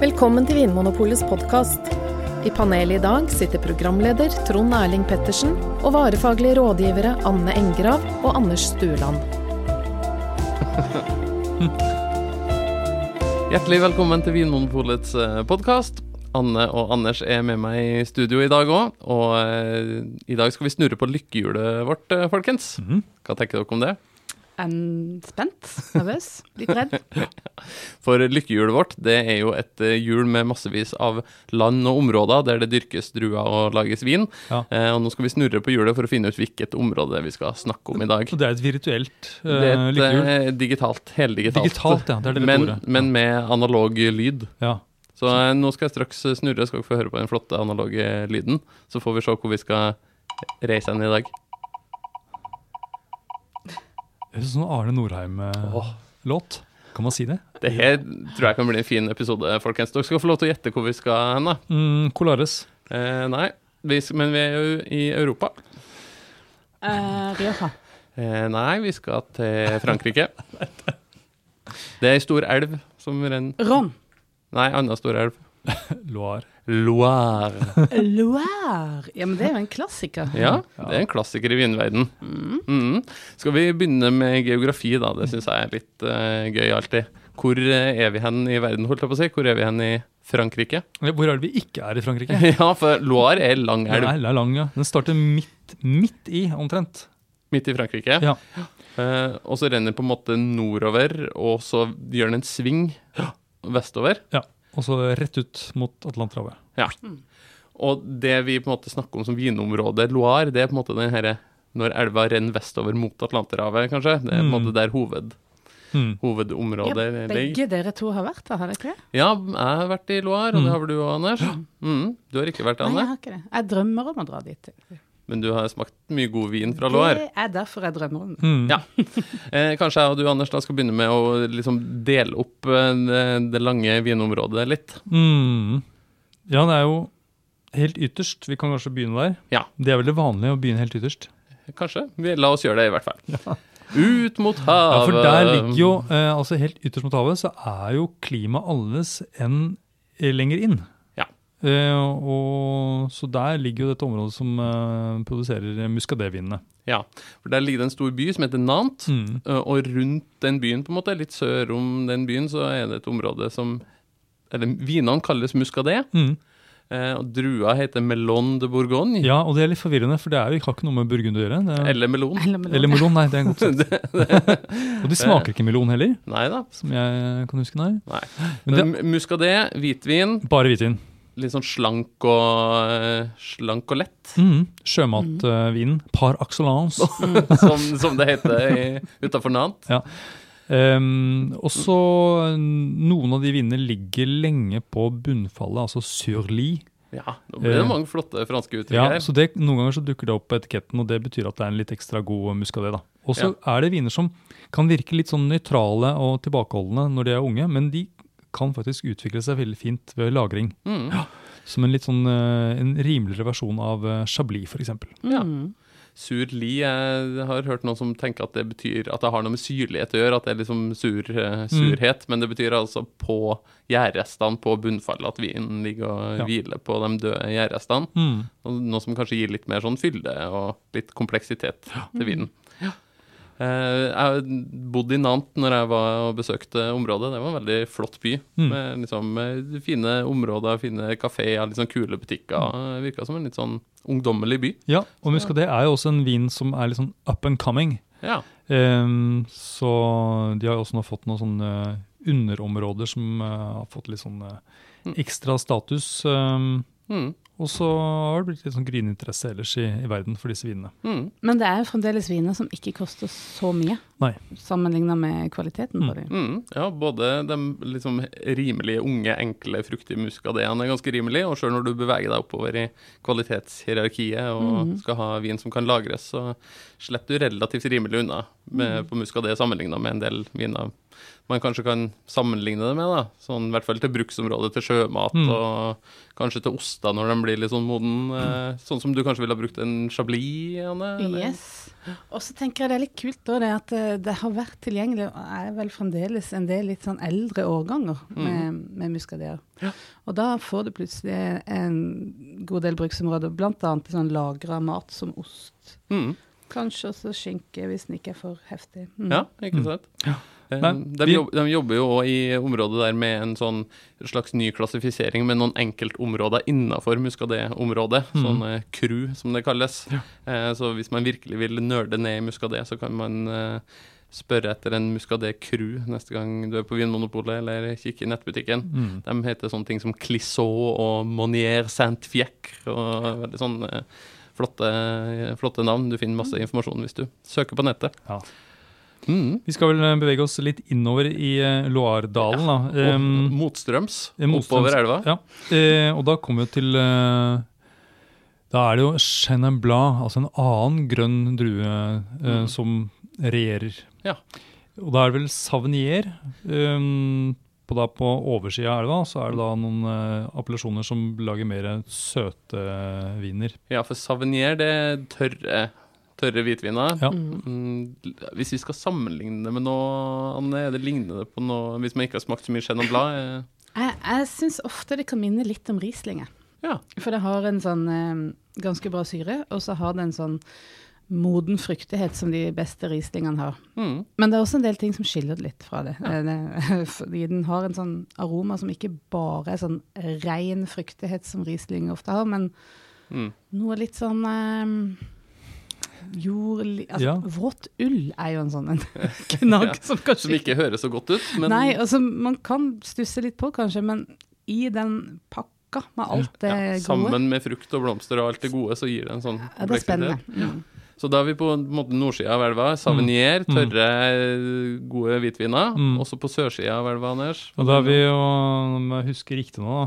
Velkommen til Vinmonopolets podkast. I panelet i dag sitter programleder Trond Erling Pettersen og varefaglige rådgivere Anne Engrav og Anders Stueland. Hjertelig velkommen til Vinmonopolets podkast. Anne og Anders er med meg i studio i dag òg, og eh, i dag skal vi snurre på lykkehjulet vårt, eh, folkens. Hva tenker dere om det? Um, spent, nervøs, litt redd. For lykkehjulet vårt det er jo et eh, hjul med massevis av land og områder der det dyrkes druer og lages vin. Ja. Eh, og nå skal vi snurre på hjulet for å finne ut hvilket område vi skal snakke om i dag. Og det er et virtuelt uh, Det er et lykkehjul. eh, digitalt, heldigitalt. Digitalt, ja. Det er det men, ordet. men med analog lyd. Ja. Så eh, nå skal jeg straks snurre, skal dere få høre på den flotte analoge lyden. Så får vi se hvor vi skal reise hen i dag. Det er sånn Arne Norheim-låt. Kan man si det? Det her tror jeg kan bli en fin episode, folkens. Dere skal få lov til å gjette hvor vi skal hen, da. Mm, Colares. Eh, nei, vi, men vi er jo i Europa. Eh, Rioja. Eh, nei, vi skal til Frankrike. Det er ei stor elv som renner Ron. Nei, anna stor elv. Loire. Loire. Loire. Ja, men det er jo en klassiker. Ja, det er en klassiker i vinverden. Mm. Skal vi begynne med geografi, da? Det syns jeg er litt uh, gøy alltid. Hvor eh, er vi hen i verden, holdt jeg på å si? Hvor er vi hen i Frankrike? Hvor er det vi ikke er i Frankrike? ja, for Loire er lang elv den er lang, ja. Den starter midt, midt i, omtrent. midt i Frankrike. Ja. Uh, og så renner den på en måte nordover, og så gjør den en sving vestover. ja. Og så rett ut mot Atlanterhavet. Ja. Og det vi på en måte snakker om som vinområdet Loire, det er på en måte den herre når elva renner vestover mot Atlanterhavet, kanskje. Det er på en Mm. måte der hoved, Mm. Ja, hovedområdet ligger. begge dere to har vært der, har dere ikke det? Ja, jeg har vært i Loire, og det Mm. har vel du òg, Anders. Mm. Du har ikke vært Nei, jeg har ikke det. Jeg drømmer om å dra dit. Men du har smakt mye god vin fra Loire. Det er derfor jeg drømmer om det. Mm. Ja. Eh, kanskje jeg og du, Anders, da skal begynne med å liksom dele opp eh, det, det lange vinområdet litt. Mm. Ja, det er jo helt ytterst. Vi kan kanskje begynne der. Ja. Det er veldig vanlig å begynne helt ytterst. Kanskje. Vi, la oss gjøre det, i hvert fall. Ut mot havet. Ja, for der ligger jo, eh, altså helt ytterst mot havet, så er jo klimaet annerledes enn lenger inn. Eh, og, så der ligger jo dette området som eh, produserer muskadévinene. Ja, for der ligger det en stor by som heter Nantes. Mm. Eh, Og rundt den byen, på en måte, litt sør om den byen, så er det et område som Eller vinene kalles muscadet, Mm. eh, og drua heter Melon de Bourgogne. Ja, og det er litt forvirrende, for det er jo, har ikke noe med burgund å gjøre. Det er, Eller melon. Eller melon. eller melon, nei, det er en godt sagt. Og de smaker ikke melon heller, Nei da. som jeg kan huske. Nei. Nei. Men det, Men muscadet, hvitvin, bare hvitvin. Litt sånn slank og, slank og lett, Mm. Sjømatvin. Par axolans. som, som det heter utafor Nantes. Um, og så noen av de vinene ligger lenge på bunnfallet, altså surli. Ja, nå blir det Eh, mange flotte franske uttrykk Ja, her. så det, Noen ganger så dukker det opp på etiketten, og det betyr at det er en litt ekstra god muskade. da. Og så er det viner som kan virke litt sånn nøytrale og tilbakeholdne når de er unge, men de kan faktisk utvikle seg veldig fint ved lagring. Mm. Som en litt sånn eh, en rimeligere versjon av eh, Chablis, f.eks. Ja. Mm. Sur li, jeg har hørt noen som tenker at det betyr at det har noe med syrlighet å gjøre, at det er liksom sur, surhet. surhet, men det betyr altså på gjærrestene på bunnfallet at vinen ligger og Ja. hviler på de døde gjærrestene. Mm. Noe som kanskje gir litt mer sånn fylde og litt kompleksitet til vinen. Eh, jeg bodde i Nantes når jeg var og besøkte området. Det var en veldig flott by. Mm. Med liksom eh, fine områder, fine kafeer, litt sånn kule butikker. Det Virka som en litt sånn ungdommelig by. Ja, og muskadé er jo også en vin som er litt sånn up and coming. Ja. Um, så de har også nå fått noen sånne underområder som eh, har fått litt sånn eh, ekstra status. ehm, Mm. og så har det blitt litt sånn grininteresse ellers i, i verden for disse vinene. Mm. Men det er jo fremdeles viner som ikke koster så mye, Nei. sammenlignet med kvaliteten på dem. Mm, ja, både de liksom rimelige, unge, enkle, fruktige muskadeene er ganske rimelig, og sjøl når du beveger deg oppover i kvalitetshierarkiet og skal ha vin som kan lagres, så slipper du relativt rimelig unna med, på muskadé sammenligna med en del viner man kanskje kan sammenligne det med. da, sånn I hvert fall til bruksområdet til sjømat, Mm. og kanskje til oster når de blir litt sånn moden. eh, Sånn som du kanskje ville ha brukt en chablis, Anne? eller? Yes. Og så tenker jeg det er litt kult da, det at eh, det har vært tilgjengelig, og er vel fremdeles en del litt sånn eldre årganger med, med muskadeer. Og da får du plutselig en god del bruksområder, bl.a. sånn lagra mat som ost. Mm. Kanskje også skinke, hvis den ikke er for heftig. Mm. Ja, ikke sant? Eh, Nei, de, vi- jobb, de jobber jo òg i området der med en sånn slags ny klassifisering med noen enkeltområder innafor Muscadet-området. Mm. Sånn eh, crew, som det kalles. Eh, så hvis man virkelig vil nerde ned i Muscadet, så kan man eh, spørre etter en Muscadet crew neste gang du er på Vinmonopolet eller kikke i nettbutikken. Mm. De heter sånne ting som Clissot og Monier Saint-Fiecre og veldig sånn eh, flotte, flotte navn. Du finner masse informasjon hvis du søker på nettet. Ja. Mm. Vi skal vel eh, bevege oss litt innover i Loardalen. Ja. da. Um, motstrøms, eh, motstrøms- oppover elva. Ja, Uh, og da kommer vi til uh, Da er det jo Chenin Blanc, altså en annen grønn drue uh, Mm. som regjerer. Ja. Og da er det vel Savnier. Um, på, da på oversida av elva så er det da noen uh, appellasjoner som lager mer søte viner. Ja, for Savnier, det tørre, tørre hvitviner. Ja. Mm, hvis vi skal sammenligne det med noe, Anne, er det lignende på noe Hvis man ikke har smakt så mye Chenin Blanc? eh, Jeg, jeg syns ofte det kan minne litt om Rieslinger. Ja. For det har en sånn eh, ganske bra syre, og så har det en sånn moden fruktighet som de beste Rieslingene har. Mm. Men det er også en del ting som skiller det litt fra det. Ja. det. Fordi den har en sånn aroma som ikke bare er sånn ren fruktighet som Riesling ofte har, men Mm. noe litt sånn eh, jordlig Altså, Ja. Vått ull er jo en sånn en knagg Ja, som kanskje Som ikke høres så godt ut, men Nei, altså man kan stusse litt på kanskje, men i den pakka med alt det ja, gode sammen med frukt og blomster og alt det gode, så gir det en sånn ja, Det er spennende. Mm. Så da er vi på en måte nordsida av elva. Savinier, Mm. tørre, gode hvitviner. Mm. Også på sørsida av elva, Anders. Og da er vi jo, om jeg husker riktig nå,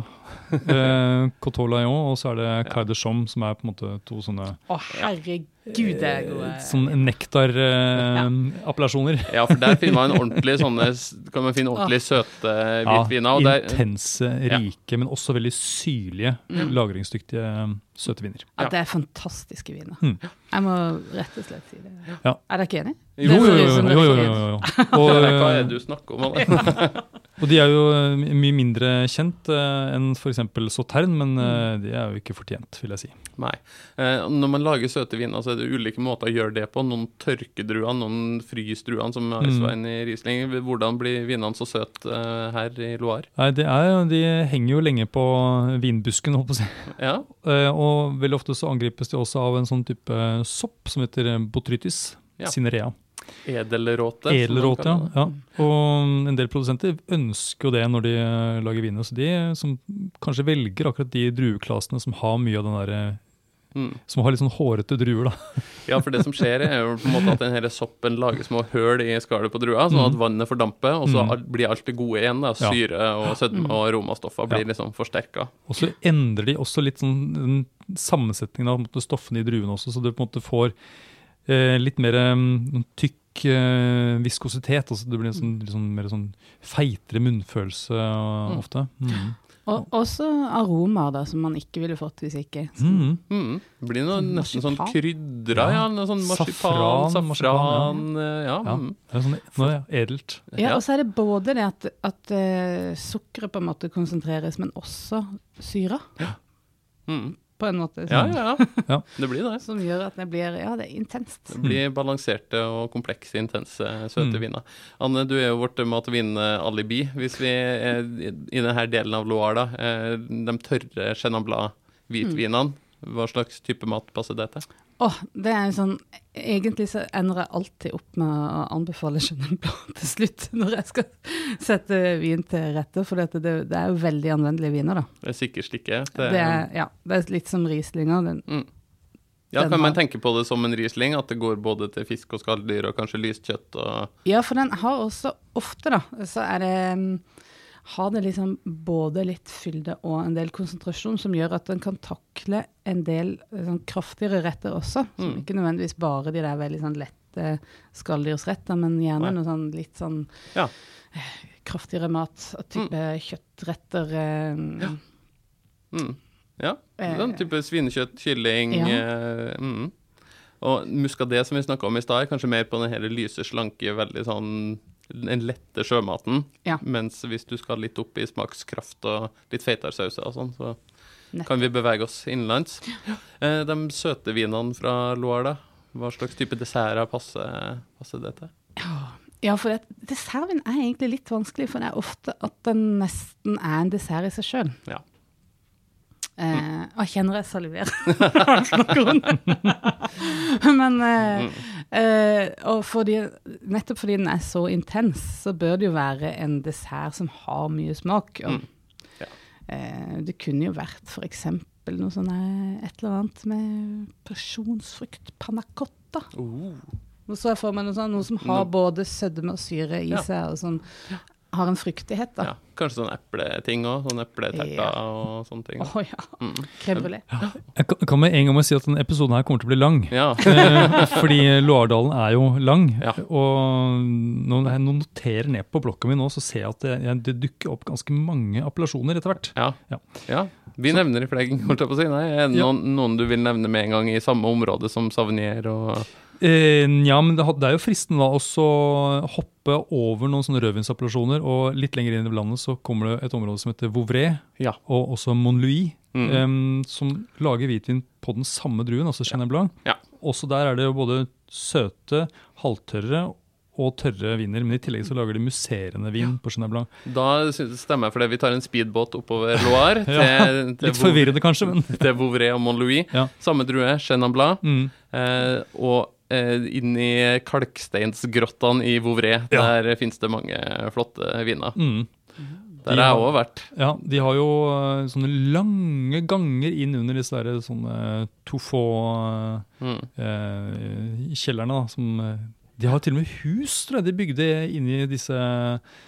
da, eh, Coteau Lion, og så er det Cai de Chom, som er på en måte to sånne Å, herregud, det er gode. eh, sånn nektar-appellasjoner. Ja, for der finner man ordentlig sånne kan man finne ordentlig søte hvitviner. og der, intense, Ja. rike, men også veldig syrlige, Mm. lagringsdyktige eh, søte viner. Ja, Ja. det er fantastiske viner. Mm. Jeg må rett og slett si det. Ja. Er dere ikke enig? Jo, Det Jo, jo, jo. jo, jo, jo, Og, hva er det du snakker om? Anne? Og de er jo eh, mye mindre kjent uh, enn f.eks. Sautern, men uh, de er jo ikke fortjent, vil jeg si. Nei. Uh, når man lager søte viner, så er det ulike måter å gjøre det på. Noen tørkedruene, noen frysdruer, som er Mm. I Riesling. Hvordan blir vinene så søte her i Loire? Nei, det er, De henger jo lenge på vinbusken, å si. Ja, Og veldig ofte så angripes de også av en sånn type sopp som heter botrytis Ja. cinerea. Edelråte. Edelråte, ja. ja. Og en del produsenter ønsker jo det når de eh, lager viner. Så de som kanskje velger akkurat de drueklasene som har mye av den derre Mm. Som har litt sånn hårete druer, da. Ja, for det som skjer er jo på en måte at denne soppen lager små høl i skallet på drua, sånn at Mm. vannet fordamper, og så Mm. blir alt det gode igjen. da, Syre og sødme og aromastoffer blir liksom forsterka. Og så endrer de også litt sånn den sammensetningen av måte, stoffene i druene også, så du på en måte får eh, litt mer um, tykk eh, viskositet. Altså det blir en sånn, sånn, mer sånn feitere munnfølelse uh, Mm. ofte. Mm. Og også aromaer da, som man ikke ville fått hvis ikke. Mm. Mm. Det blir noe Sånn nesten sånn krydra, ja. Ja. Sånn marsipan, Safran, safran, eh, ja. Ja. mm. Det er sånn, det edelt. Ja, og så er det både det at, at uh, sukkeret på en måte konsentreres, men også syra, Mm. På en måte. Ja, ja, ja. Ja. Det blir det. som gjør at det blir Ja, det er intenst. Det blir balanserte og komplekse, intense, søte Mm. viner. Anne, du er jo vårt mat- og vin-alibi. Hvis vi er i denne delen av Loire, da, eh, de tørre Chenin Blanc-hvitvinene, hva slags type mat passer det til? Åh, det er sånn Egentlig så ender jeg alltid opp med å anbefale Chenin Blanc til slutt, når jeg skal sette vin til rette, for det, det er jo veldig anvendelige viner, da. Det er sikkert stikke. Det, Det er, ja, det er litt som Rieslinger. Den, mm. Ja, kan man tenke på det som en Riesling, at det går både til fisk og skalldyr og kanskje lyst kjøtt og Ja, for den har også ofte, da, så er det mm, Har det liksom både litt fylde og en del konsentrasjon, som gjør at den kan takle en del eh, sånn kraftigere retter også. Som Mm. ikke nødvendigvis bare de der veldig sånn lette skalldyrsretter, men gjerne Nei. noe sånn litt sånn Ja. eh, kraftigere mat. Type kjøttretter. eh, Mm. Ja, Eh. sånn type svinekjøtt, kylling Ja. eh, mm. Og muskadé, som vi snakka om i stad, er kanskje mer på den hele lyse, slanke, veldig sånn den lette sjømaten. Ja. Mens hvis du skal litt opp i smakskraft og litt feitere sauser og sånn, så Nettopp. kan vi bevege oss innenlands. Ja. de søte vinene fra Loire, da? Hva slags type desserter passer, passer det til? Ja, for dessertvin er egentlig litt vanskelig, for det er ofte at den nesten er en dessert i seg sjøl. Ja. Eh, og jeg kjenner jeg saliverer når jeg snakker om det. Men eh, eh, og fordi, nettopp fordi den er så intens, så bør det jo være en dessert som har mye smak. Og, Mm. Ja. uh, det kunne jo vært f.eks. noe sånn et eller annet med pasjonsfrukt, panna cotta. Oh. Nå så jeg for meg noe, sånn, noe som har både sødme og syre i Ja. seg, og som har en fruktighet, da. Ja, kanskje sånn epleting òg. Sånn epleterter Ja. og sånne ting. Å ja. Mm. Crème brulé. Jeg kan, med en gang si at denne episoden her kommer til å bli lang. Ja. Eh, fordi Loardalen er jo lang. Ja. Og når jeg noterer ned på blokka mi nå, så ser jeg at det, det dukker opp ganske mange appellasjoner etter hvert. Ja. Ja. ja. Vi nevner i fleng, holdt jeg på å si. Nei, er det Ja. noen, noen du vil nevne med en gang i samme område som Savnier og ja, men det, er jo fristende da også hoppe over noen sånne rødvinsappellasjoner, og litt lenger inn i landet så kommer det et område som heter Vouvray, Ja. og også Monlouis, Mm. em, som lager hvitvin på den samme druen, altså Chenin Blanc. Ja. Også der er det jo både søte, halvtørre og tørre viner, men i tillegg så lager de musserende vin på Chenin Blanc. Da stemmer jeg for det. Vi tar en speedbåt oppover Loire til, Ja, til, Litt forvirrende kanskje, men til Vouvray og Mont-Louis. Ja. Samme drue, Chenin Blanc. mm. Eh, og eh, inn i kalksteinsgrottene i Vouvray, Ja. der finnes det mange flotte viner. Mm. Der har jeg òg vært. Ja, de har jo eh, sånne lange ganger inn under disse der sånne Tofaux Mm. eh, som eh, De har til og med hus, tror jeg, de bygde inni disse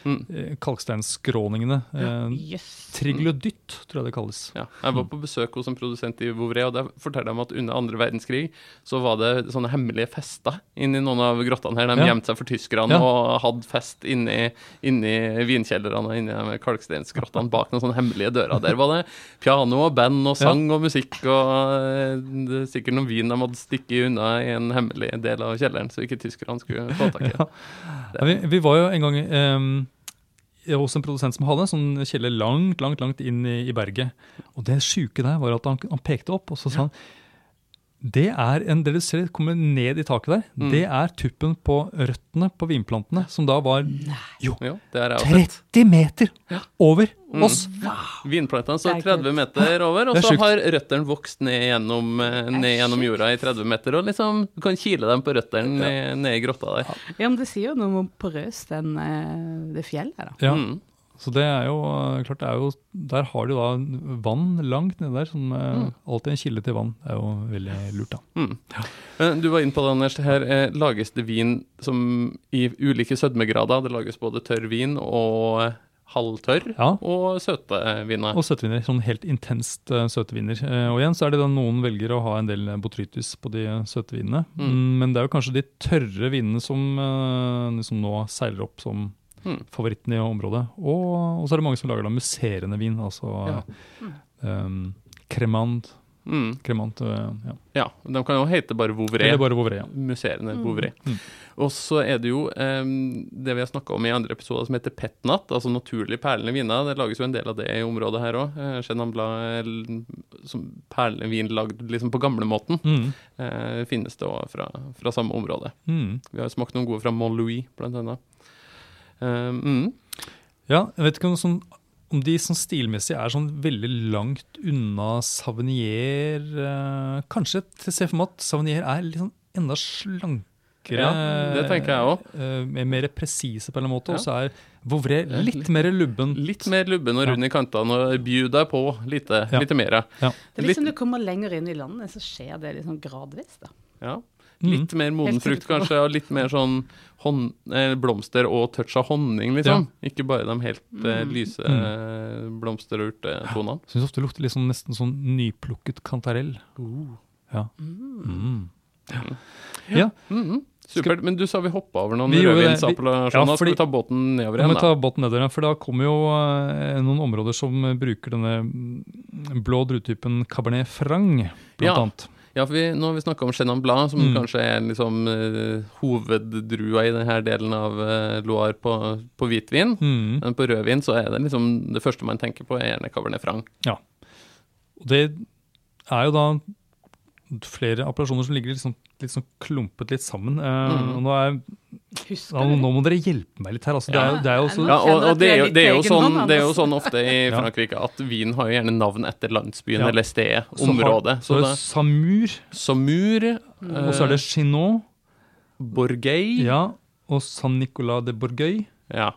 Mm. eh, kalksteinskråningene. Ja, yes. Triglodytt, tror jeg det kalles. Ja, jeg var på besøk hos en produsent i Vouvray, og der fortalte de at under andre verdenskrig så var det sånne hemmelige fester inni noen av grottene her. De Ja. gjemte seg for tyskerne Ja. og hadde fest inni, inni vinkjellerne og inni kalksteinsgrottene bak noen sånne hemmelige dører. Der var det piano og band og sang og musikk, og eh, det er sikkert noen vin de hadde stukket unna i en hemmelig del av kjelleren, så ikke tyskerne skulle få tak i. Ja. Vi, vi var jo en gang um, hos en produsent som hadde en sånn kjeller langt langt, langt inn i, i berget. Og det sjuke der var at han, han pekte opp, og så sa han det er en, del du ser kommer ned i taket der, Mm. det er tuppen på røttene på vinplantene, som da var jo, Jo, det har jeg også sett. 30 meter over Mm. oss. Vinplantene står er 30 meter over, og så har røttene vokst ned gjennom, eh, ned gjennom jorda i 30 meter. Og liksom, du kan kile dem på røttene ned, ned i grotta der. Ja, men det sier jo noe om hvor porøst den, eh, det fjellet er, da. Ja, Mm. Så det er jo eh, klart, det er jo, der har du da vann langt nede der, som mm. alltid en kilde til vann. Det er jo veldig lurt, da. Mm. Ja. Du var inne på det, Anders. Her eh, lages det vin som i ulike sødmegrader. Det lages både tørr vin og eh, halvtørr, Ja. og søte viner. Og søtviner. Sånn helt intenst uh, søte viner. Eh, og igjen så er det da noen velger å ha en del botrytis på de eh, søte vinene. Mm. Mm, men det er jo kanskje de tørre vinene som, eh, som nå seiler opp som Mm. favoritten i området. Og, og så er det mange som lager da musserende vin, altså Ja. um, Cremant. Mm. kremant eh, ja. Ja, de kan jo hete bare Vouvray. Eller bare Vouvray. Ja. Musserende Mm. Vouvray. Mm. Og så er det jo um, det vi har snakka om i andre episoder som heter petnat, altså naturlig perlende viner. Det lages jo en del av det i området her òg. Eh, Chenin Blanc er som perlende vin lagd liksom på gamlemåten. Mm. Uh, finnes det òg fra, fra samme område. Mm. Vi har smakt noen gode fra Mont-Louis, blant annet. Um, mm. Ja, jeg vet ikke om, sånn, om de sånn stilmessig er sånn veldig langt unna Savnier eh, Kanskje til se for meg at Savnier er litt sånn enda slankere. Ja, det tenker jeg også. eh, mer- presise på en eller annen måte. Ja. Og så er Vouvray litt litt- mer lubben. Litt mer lubben og Ja. rund i kantene, og bjuder deg på lite, Ja. lite mer. Det er Litt- liksom du kommer lenger inn i landet, så skjer det liksom gradvis, da. Ja. Mm. Litt mer moden frukt, kanskje, og litt mer sånn hånd, eh, blomster og touch av honning, liksom. Ikke bare de helt Mm. lyse Mm. eh, blomster- og urtetonene. Syns ofte det lukter litt sånn, nesten sånn nyplukket kantarell. Ja. Mm. Mm. Ja. Ja. Mhm. Supert. Men du sa vi hoppa over noen rødvinsappellasjoner. ja, Skal vi ta båten nedover igjen, vi da? ta båten nedover, for da kommer jo eh, noen områder som bruker denne mm, blå druetypen Cabernet Franc, blant Ja. annet. Ja, for vi, nå har vi snakka om Chenan Blanc, som Mm. kanskje er liksom uh, hoveddrua i denne delen av uh, Loire på, på hvitvin. Mm. Men på rødvin så er det liksom det første man tenker på, er gjerne Cabernet Franc. Og det er jo da flere appellasjoner som ligger liksom, litt sånn klumpet litt sammen. Eh, Mm. nå, er, ja, nå må dere hjelpe meg litt her. Altså, det, er, det er jo også Ja, og, og det, er jo, det, er jo sånn, det er jo sånn ofte i Frankrike at vin har jo gjerne navn etter landsbyen Ja. eller stedet, så har- området. Så Så Samur, Mm. og så er det Chinot, Borgøy. ja, og San Nicolas de Borgøy. Ja.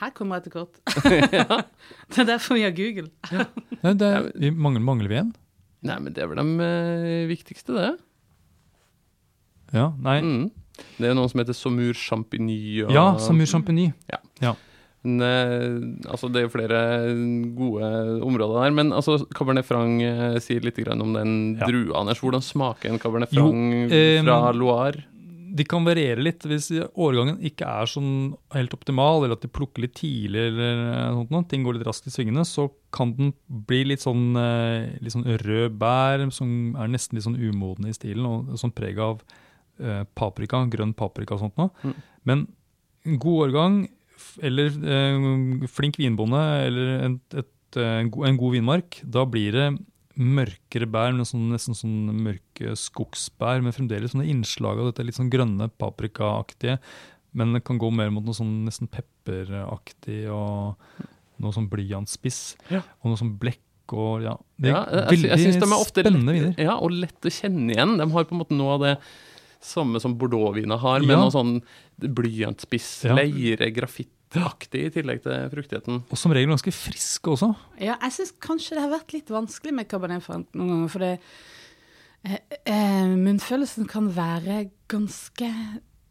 Her kommer jeg til kort. det er derfor vi har Google. Nei, det er, vi mangler, mangler vi en? Nei, men det er vel de eh, viktigste, det. Ja, nei. Mm. Det er noen som heter Saumur Champigny. Og, Ja, Samur Champigny. Men, eh, altså, det er jo flere gode områder der. Men altså, Cabernet Franc eh, sier litt grann om den Ja. drua, Anders. Hvordan smaker en Cabernet Jo, Franc eh, fra Loire? De kan variere litt hvis årgangen ikke er sånn helt optimal, eller at de plukker litt tidlig, eller eh, sånt noe, ting går litt raskt i svingene, så kan den bli litt sånn, eh, litt sånn rød bær, som er nesten litt sånn umodne i stilen, og sånn preg av eh, paprika, grønn paprika og sånt noe. Mm. Men en god årgang, eller eh, flink vinbonde, eller en, et, en, god, en god vinmark, da blir det mørkere bær, sånn, nesten sånn mørke skogsbær, men fremdeles sånne innslag av dette litt sånn grønne paprikaaktige, men det kan gå mer mot noe sånn nesten pepperaktig og noe sånn blyantspiss, Ja. og noe sånn blekk og ja. Det er Ja, jeg, veldig jeg de er ofte spennende viner. ja, og lett å kjenne igjen. De har på en måte noe av det samme som bordeaux-vina har, med Ja. noe sånn blyantspiss, leire, grafittaktig, i tillegg til fruktigheten. Og som regel ganske frisk også. Ja, jeg syns kanskje det har vært litt vanskelig med Cabernet Franc noen ganger, for det eh, eh, Munnfølelsen kan være ganske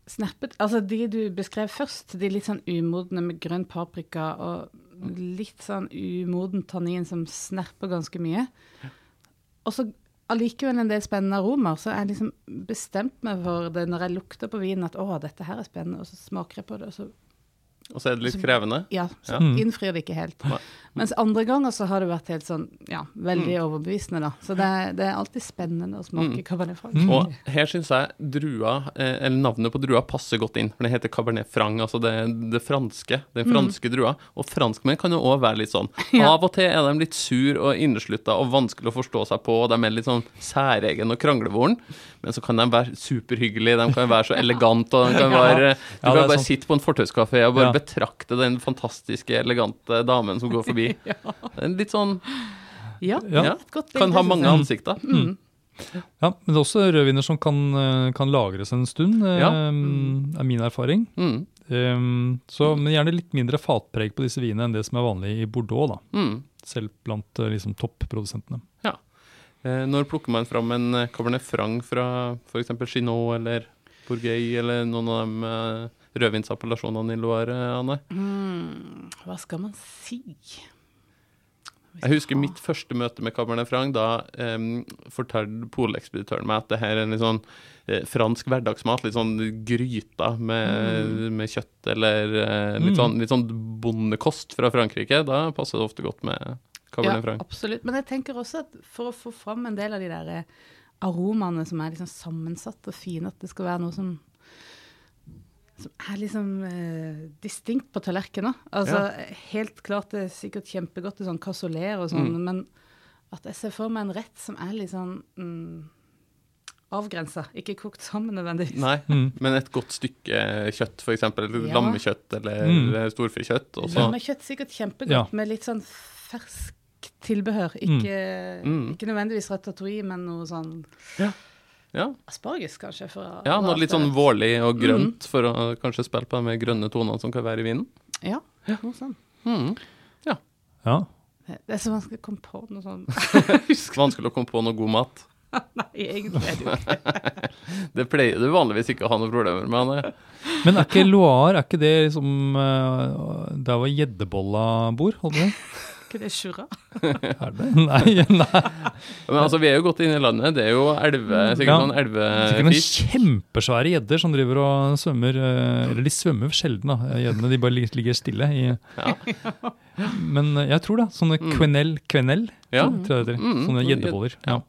snerpet. Altså de du beskrev først, de litt sånn umodne med grønn paprika og litt sånn umoden tannin som snerper ganske mye. Og så allikevel en del spennende aromaer, så jeg liksom bestemt meg for det når jeg lukter på vinen at å, dette her er spennende, og så smaker jeg på det, og så Og så er det litt krevende. ja, så innfrir det ikke helt. Mens andre ganger så har det vært helt sånn, ja, veldig Mm. overbevisende, da. Så det, det er alltid spennende å smake Cabernet Franc. Mm. Og her syns jeg drua, eh, eller navnet på drua passer godt inn, for det heter Cabernet Franc, altså det, det franske, den franske drua. Og franskmenn kan jo òg være litt sånn. Ja. Av og til er de litt sur og inneslutta og vanskelig å forstå seg på, og de er litt sånn særegen og kranglevoren, men så kan de være superhyggelige, de kan være så elegante, og de kan være Du Ja, kan bare sitte på en fortauskafé og bare Ja. betrakte den fantastiske, elegante damen som går forbi. Er litt sånn Ja, Ja. Ja. et godt Kan ha mange ansikter. Mm. Ja, men det er også rødviner som kan, eh, kan lagres en stund, ja. um, er min erfaring. Mm. Um, så, men gjerne litt mindre fatpreg på disse vinene enn det som er vanlig i Bordeaux, da. Mm. Selv blant eh, liksom, toppprodusentene. Eh, når plukker man fram en eh, Cabernet Franc fra f.eks. Chinot eller Bourgueil eller noen av de eh, rødvinsappellasjonene i Loire, Anne? Mm, hva skal man si? Jeg husker mitt første møte med Cabernet Franc. Da um, fortalte polekspeditøren meg at det her er en litt sånn eh, fransk hverdagsmat. Litt sånn gryta med, med kjøtt eller eh, litt, Mm. sånn, litt sånn bondekost fra Frankrike. Da passer det ofte godt med Cabernet Ja, Franc. absolutt. Men jeg tenker også at for å få fram en del av de der eh, aromaene som er liksom sammensatt og fine, at det skal være noe som som er liksom eh, distinkt på tallerkenen. Altså, Helt klart det er sikkert kjempegodt i sånn cassoulet og sånn, Mm. men at jeg ser for meg en rett som er litt sånn mm, avgrensa, ikke kokt sammen nødvendigvis. Nei, Mm. men et godt stykke kjøtt, f.eks. Ja. Lammekjøtt eller Mm. eh, storfekjøtt. og Lammekjøtt sikkert kjempegodt, Ja. med litt sånn fersk tilbehør. Ikke, Mm. ikke nødvendigvis ratatouille, men noe sånn Ja, asparges, kanskje. For å ja noe litt sånn vårlig og grønt, for å kanskje spille på de grønne tonene som kan være i vinen. Ja, noe sånt. Mm. Ja. Det det er så vanskelig å komme på noe sånt. Vanskelig å komme på noe god mat. Nei, egentlig er det jo ikke Det pleier du vanligvis ikke å ha noe problemer med. Anne. Men er ikke Loire er ikke det liksom eh, der hvor gjeddebolla bor? holdt du på? Ikke det Sjura? Er det? Nei, nei. Men altså, vi er jo godt inne i landet. Det er jo elve, sikkert Ja. sånn Sikkert noen kjempesvære gjedder som driver og svømmer. eh, Eller de svømmer sjelden, da. Gjeddene de bare ligger stille. I, Ja. men eh, jeg tror det. Sånne Mm. quenel, quenel, Ja. tror jeg det heter. Mm, Sånne sånn gjeddeboller. Ja.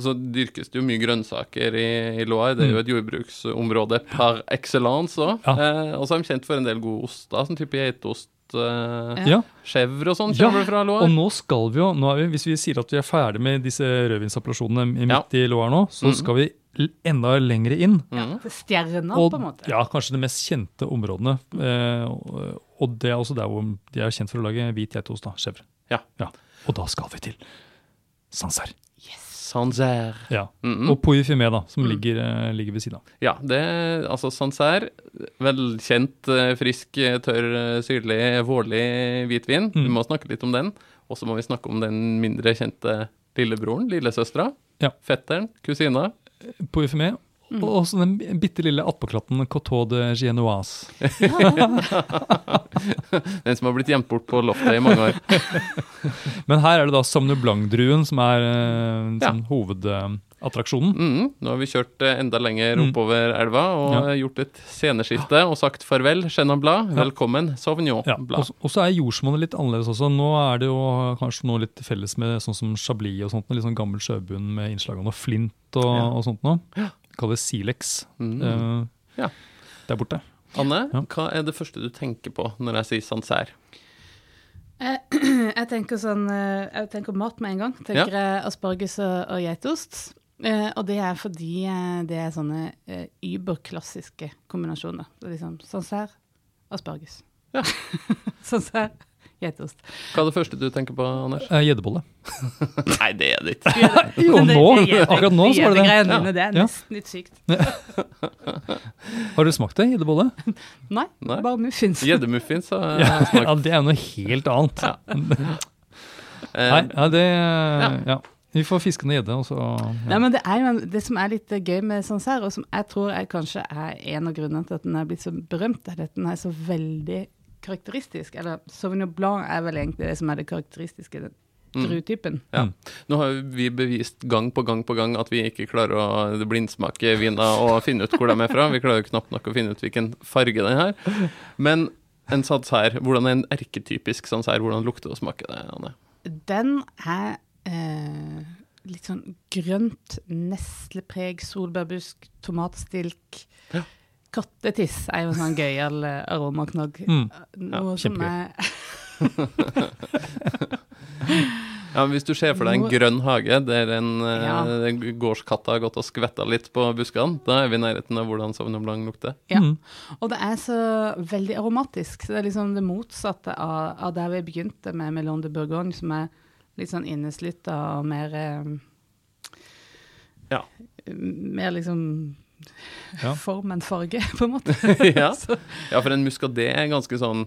Så dyrkes det jo mye grønnsaker i, i Loire. Det er jo et jordbruksområde par excellence òg. Ja. Eh, og så er de kjent for en del gode oster, sånn type geitost, eh, Ja. chèvre og sånn. Ja, det fra Og nå skal vi jo, nå er vi, hvis vi sier at vi er ferdig med disse rødvinsappellasjonene Ja. midt i Loire nå, så mm. skal vi enda lengre inn. Ja, Det stjerner, Og på en måte. ja, kanskje de mest kjente områdene. Eh, og- og det er også der hvor de er kjent for å lage hvit geitost, da. Chèvre. Ja. Og da skal vi til Sancerre. Sancerre. Ja. Mm. Og Pouilly Fumé, da, som Mm. ligger, eh, ligger ved siden av. Ja, det altså Sancerre. Velkjent, eh, frisk, eh, tørr, syrlig, vårlig hvitvin. Vi Mm. må snakke litt om den. Og så må vi snakke om den mindre kjente lillebroren, lillesøstera. Ja. Fetteren, kusina. Pouilly Fumé. Mm. Og også den bitte lille attpåklatten Coteau de Genoise. Den som har blitt gjemt bort på loftet i mange år. Men her er det da Sauvignon Blanc-druen som er eh, Ja. sånn hovedattraksjonen. Mm, nå har vi kjørt eh, enda lenger Mm. oppover elva og Ja. gjort et sceneskifte og sagt farvel, Chenin Blad. Velkommen, Sauvignon Blad. så- og så er jordsmonnet litt annerledes også. Nå er det jo kanskje noe litt felles med sånn som Chablis og sånt, litt sånn gammel sjøbunn med innslag av noe flint og, og sånt noe. Ja. Kalles silex Mm. eh, Ja. der borte. Anne, Ja. hva er det første du tenker på når jeg sier Sancerre? Jeg, Jeg tenker sånn eh, Jeg tenker mat med en gang. Tenker jeg asparges og, og geitost. Eh, og det er fordi eh, det er sånne eh, überklassiske kombinasjoner. Det er liksom Sancerre, asparges. Ja. Sancerre, geitost. Hva er det første du tenker på, Anders? Eh, Gjeddebolle. Nei, det er det ikke. Jo, det- nå, det akkurat nå så var det det. Ja. dine, Det er nesten litt sykt. Har du smakt det, gjeddebolle? Nei, Nei. bare muffins. Gjeddemuffins har jeg smakt. ja, det er jo noe helt annet. Ja. Eh, Nei, ja, det ja. Vi får fiske ned gjedde, og så Nei, men det er jo en, det som er litt eh, gøy med Sancerre, og som jeg tror er kanskje er en av grunnene til at den er blitt så berømt, er at den er så veldig karakteristisk. Eller Sauvignon Blanc er vel egentlig det som er det karakteristiske, den Mm. Ja. Nå har vi bevist gang på gang på gang at vi ikke klarer å blindsmake viner og finne ut hvor de er fra. Vi klarer jo knapt nok å finne ut hvilken farge den har. Men en Sancerre, hvordan er en erketypisk her? Hvordan lukter og smaker det, Anne? Den er eh, litt sånn grønt neslepreg, solbærbusk, tomatstilk. Ja. Kattetiss er jo en sånn gøyal eh, aromaknagg. Mm. Noe som kjempegøy. er Ja, men Hvis du ser for deg en grønn hage der en eh, Ja. gårdskatt har gått og skvetta litt på buskene, da er vi i nærheten av hvordan Sauvignon Blanc lukter. Ja. Mm. Og det er så veldig aromatisk. Så det er liksom det motsatte av, av der vi begynte med Melon de Bourgogne, som er litt sånn inneslutta og mer eh, Ja. Mer liksom Ja. form enn farge, på en måte. ja. Ja, for en muskadé er ganske sånn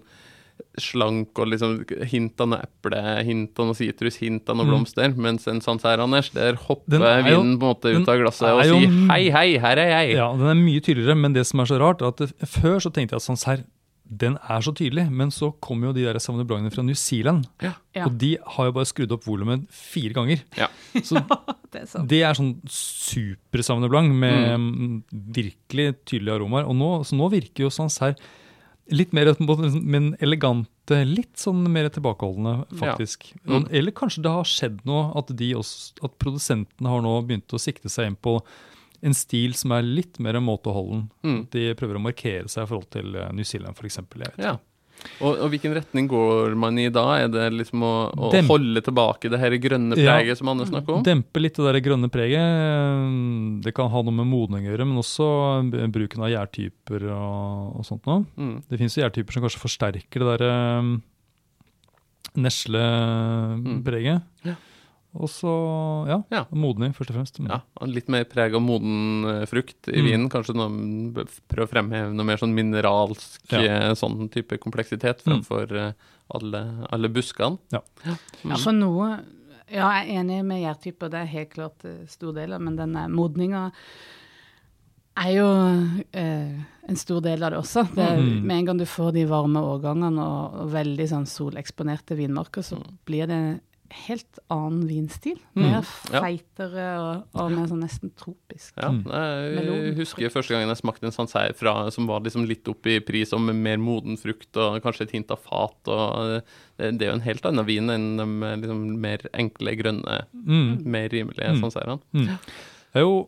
slank og liksom hint av noe eple, hint av noe sitrus, hint av noe Mm. blomster. Mens en Sancerre, Anders, der hopper er vinen på en måte ut av glasset og sier jo- hei, hei, her er jeg. Ja, den er mye tydeligere, men det som er så rart, er at før så tenkte jeg at Sancerre den er så tydelig, men så kommer jo de der Savner Brangene fra New Zealand, ja, og de har jo bare skrudd opp volumet fire ganger. Ja. Så det er sånn. det er sånn super Savner Blang med mm, virkelig tydelige aromaer. Og nå, så nå virker jo Sancerre litt mer på en måte, men elegante, litt sånn mer tilbakeholdende, faktisk. Mm. Eller kanskje det har skjedd noe, at, de også, at produsentene har nå begynt å sikte seg inn på en stil som er litt mer måteholden. Mm. De prøver å markere seg i forhold til eh, New Zealand, f.eks. Ja. Og, og hvilken retning går man i da? Er det liksom å, å holde tilbake det her grønne Ja. preget som Anne snakker om? Dempe litt det der grønne preget. Det kan ha noe med modning å gjøre, men også bruken av gjærtyper og, og sånt noe. Mm. Det fins gjærtyper som kanskje forsterker det derre neslepreget. Ja. Og så, ja, Ja. modning først og fremst. Ja, litt mer preg av moden eh, frukt i Mm. vinen. Kanskje noe, prøve å fremheve noe mer sånn mineralsk Ja. eh, sånn type kompleksitet Mm. eh, alle, alle buskene. Ja. Ja, for noe Ja, jeg er enig med gjærtyper, det er helt klart stor del av men denne modninga er jo eh, en stor del av det også. Det, er- Mm. Med en gang du får de varme årgangene og, og veldig sånn soleksponerte vinmarker, så blir det helt annen vinstil. Mer mm. feitere og, og mer sånn nesten tropisk. Ja, Mm. jeg husker første gangen jeg smakte en Sancerre fra, som var liksom litt opp i pris og med mer moden frukt og kanskje et hint av fat. Og det, det er jo en helt annen vin enn de liksom mer enkle, grønne, Mm. mer rimelige Mm. Sancerrene. Det er jo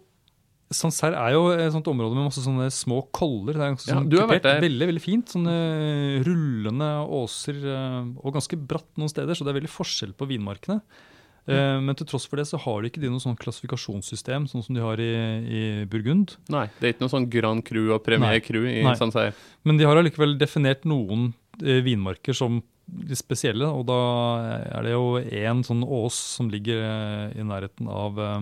Sancerre er jo et sånt område med masse sånne små koller. Det er ganske Ja, sånn kupert. Veldig veldig fint. Sånne rullende åser eh, og ganske bratt noen steder, så det er veldig forskjell på vinmarkene. Eh, Men til tross for det så har de ikke de noe sånn klassifikasjonssystem sånn som de har i, i Burgund. Nei, det er ikke noe sånn Grand Cru og Premier Cru i Nei. Sancerre. Men de har allikevel definert noen eh, vinmarker som de spesielle, og da er det jo én sånn ås som ligger eh, i nærheten av eh,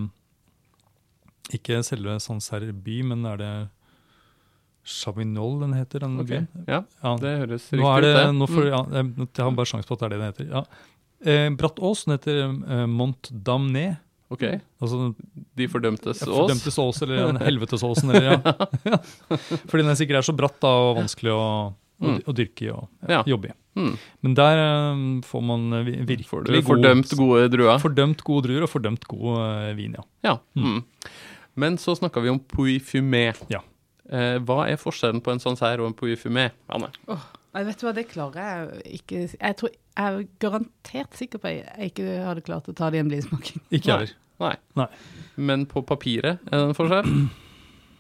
Ikke selve Sancerre by, men er det Chavignol den heter? den okay. byen? Ja, Ja. det høres riktig ut, det. nå får, Mm. ja, jeg, har bare sjanse på at det er det den heter. Ja. Eh, Bratt Ås, den heter eh, Mont Damné. Ok, Altså De fordømtes ås. Fordømtes ås, eller en helvetesåsen, eller ja. ja. Fordi den sikkert er så bratt da, og vanskelig å, Mm. å dyrke i og Ja. jobbe i. Mm. Men der eh, får man eh, virkelig Får du fordømt gode druer. Fordømt gode druer og fordømt god eh, vin, ja. Ja. Mm. Men så snakka vi om Puy Fumé. Ja. Eh, hva er forskjellen på en Sancerre og en Puy Fumé, Anne? Jeg vet du hva, det klarer jeg ikke Jeg tror jeg er garantert sikker på at jeg ikke hadde klart å ta det i en blindsmaking. Ikke heller. Nei. Nei. Men på papiret er det en forskjell?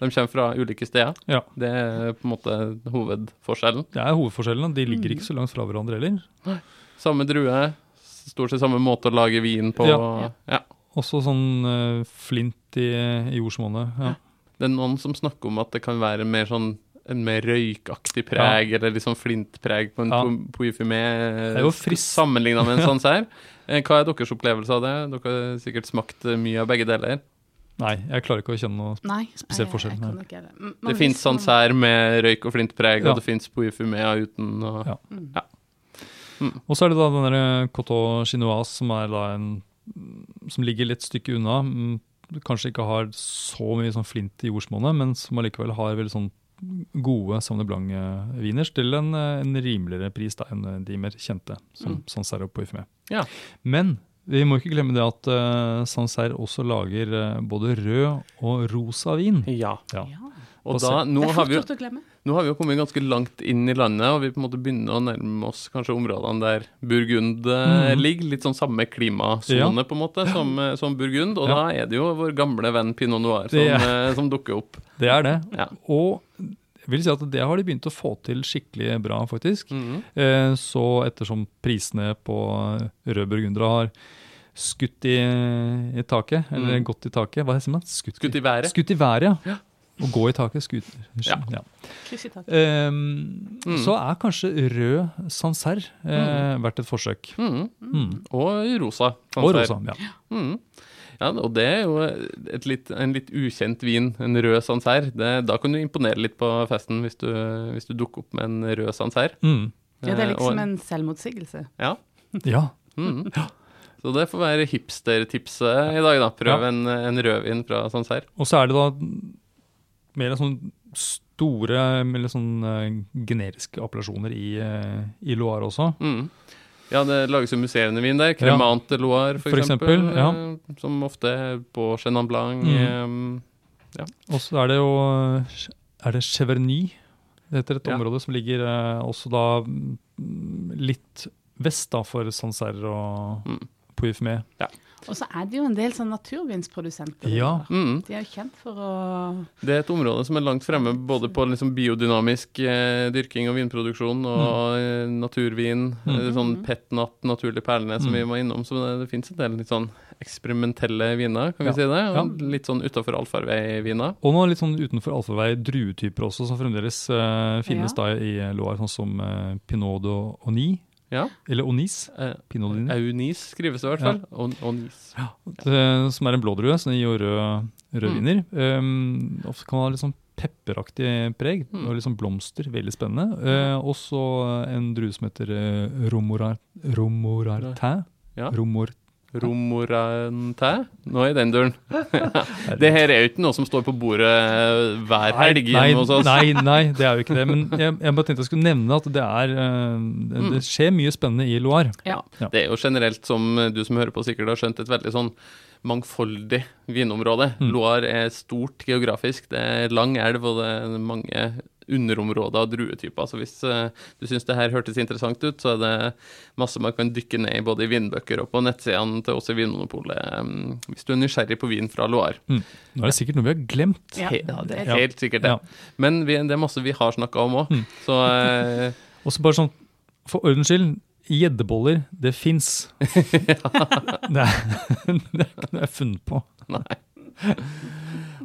De kommer fra ulike steder. Ja. Det er på en måte hovedforskjellen. Det er hovedforskjellen. De Mm. ligger ikke så langt fra hverandre heller. Samme drue, stort sett samme måte å lage vin på. Ja. Ja. Også sånn uh, flint i, i jordsmonnet. Ja. Det er noen som snakker om at det kan være mer sånn en mer røykaktig preg, eller litt sånn flintpreg på en Ja. poifumé. Sammenligna med en sånn her. Hva er deres opplevelse av det? Dere har sikkert smakt eh, mye av begge deler. Nei, jeg klarer ikke å kjenne noe Nei, Spesiell forskjell, jeg nei. ikke det. Det fins hvis her med røyk og flintpreg, Ja. og det fins Puy uten. Og, Ja. Mm. Og så er det da den derre Coteau Chinoise, som er da en som ligger litt stykke unna. mm, Kanskje ikke har så mye sånn flint i jordsmonnet, men som allikevel har veldig sånn gode Sauvignon Blanc-viner til en, eh, en rimeligere pris da, enn de mer kjente, som Mm. Sancerre og Parfumé. Ja. Men vi må ikke glemme det at uh, Sancerre også lager uh, både rød og rosa vin. Ja. Ja. Ja. Og da, nå det er har, fort vi, jo- gjort å glemme. Nå har vi jo kommet ganske langt inn i landet, og vi på en måte begynner å nærme oss kanskje områdene der Burgund Mhm. ligger. Litt sånn samme klimasone på en måte som, eh, som Burgund. Og Ja. da er det jo vår gamle venn Pinot Noir som, eh, som dukker opp. Det er det. Ja. Og jeg vil si at det har de begynt å få til skikkelig bra, faktisk. Mm. Eh, Så ettersom prisene på rød burgundere har skutt i, i taket, eller Mm. gått i taket Hva sier man? Skutt, Skutt i været. Skutt i været, ja. Å gå i taket. Skuter. Ja. ja. Kryss i taket. Ehm, Mm. Så er kanskje rød Sancerre eh, verdt et forsøk. Mhm. Mm. Og rosa. Og rosa. Ja. Mhm. Ja, og det er jo et litt, en litt ukjent vin, en rød Sancerre. Det- Da kan du imponere litt på festen hvis du, hvis du dukker opp med en rød Sancerre. Mm. Ja, det er og liksom en selvmotsigelse. Ja. ja. Mm. Så det får være hipstertipset i dag, da. Prøv Ja. en, en rødvin fra Sancerre. Og så er det da mer sånn store, eller sånn eh, generiske appellasjoner i, eh, i Loire også. Mm. Ja, det lages jo musserende vin der. Cremant de Loire, for, For eksempel. eksempel, ja. eh, Som ofte er på Chenin Blanc. Mhm. Ja. Og så er det jo Er det Cheverny? Det heter et Ja. område som ligger eh, også da mm, litt vest da for Sancerre og Mm. Pouillemé. Og så er det jo en del sånn naturvinsprodusenter. Ja. mhm. De er jo kjent for å Det er et område som er langt fremme både på liksom biodynamisk eh, dyrking og vinproduksjon og mm. naturvin. Mm. eh, Sånn petnat, naturlig perlene, som Mm. vi var innom. Så det, det fins en del litt sånn eksperimentelle viner, kan vi Ja. si det. Og Ja. litt sånn utafor allfarvei-viner. Og noe litt sånn utenfor allfarvei druetyper også, som fremdeles eh, finnes Ja. da i Loire, sånn som eh, Pinot og Onis, Ja. eller Onis. Eh, Pinot. Aunis skrives det i hvert Ja. fall. onis. Ja. Det, som er en blådrue, som gir jo rød, rød Mm. Um, ofte kan ha litt sånn pepperaktig preg, Mm. og sånn blomster. Veldig spennende. Uh, og så en drue som heter uh, Romorar, Romorartin. Ja. Romor, Romorante? Noe i den duren. det her er jo ikke noe som står på bordet hver helg nei, hjemme hos oss. nei, nei, det er jo ikke det. Men jeg, jeg bare tenkte jeg skulle nevne at det er eh, det, det skjer mye spennende i Loire. Ja. Ja. Det er jo generelt, som du som hører på sikkert har skjønt, et veldig sånn mangfoldig vinområde. Mm. Loire er stort geografisk. Det er lang elv, og det er mange underområder av druetyper. Så hvis eh, du syns det her hørtes interessant ut, så er det masse man kan dykke ned i, både i vinbøker og på nettsidene til oss i Vinmonopolet, um, hvis du er nysgjerrig på vin fra Loire. Mm. Nå er det sikkert noe vi har glemt. Ja, det er helt sikkert det. Ja. Men vi, det er masse vi har snakka om òg. Mm. Så eh, Og bare sånn, for ordens skyld, gjeddeboller, det fins. det, er, det er ikke noe jeg har funnet på. Nei.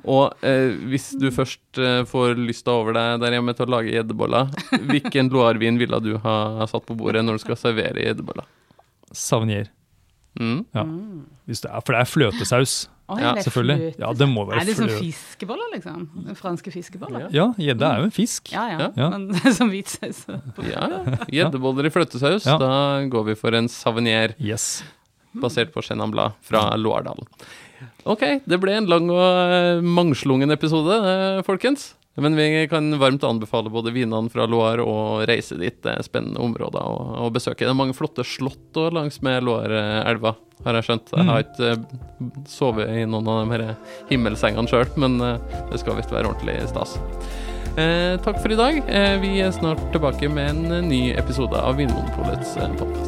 Og eh, hvis du først eh, får lysta over deg der hjemme til å lage gjeddeboller, hvilken Loire-vin ville du ha satt på bordet når du skal servere gjeddeboller? Savnier. Mm. Ja. Hvis det er, for det er fløtesaus, Oi, Ja, selvfølgelig. Ja, det må være Er det sånn fløte. fiskeboller, liksom? Franske fiskeboller? Ja. Ja, er jo en fisk. Ja, ja. Ja. det Men som hvitsaus. Ja, ja. Gjeddeboller i fløtesaus. Ja. Da går vi for en savnier Yes. Basert på Chenin Blanc fra Loardalen. OK, det ble en lang og eh, mangslungen episode, eh, folkens. Men vi kan varmt anbefale både vinene fra Loire og reise dit. Det er spennende områder å, å besøke. Det er mange flotte slott også langs med Loire-elva, har jeg skjønt. Jeg har ikke eh, sovet i noen av de her himmelsengene sjøl, men det skal visst være ordentlig stas. Eh, takk for i dag. Eh, vi er snart tilbake med en ny episode av Vinmonopolets podkast.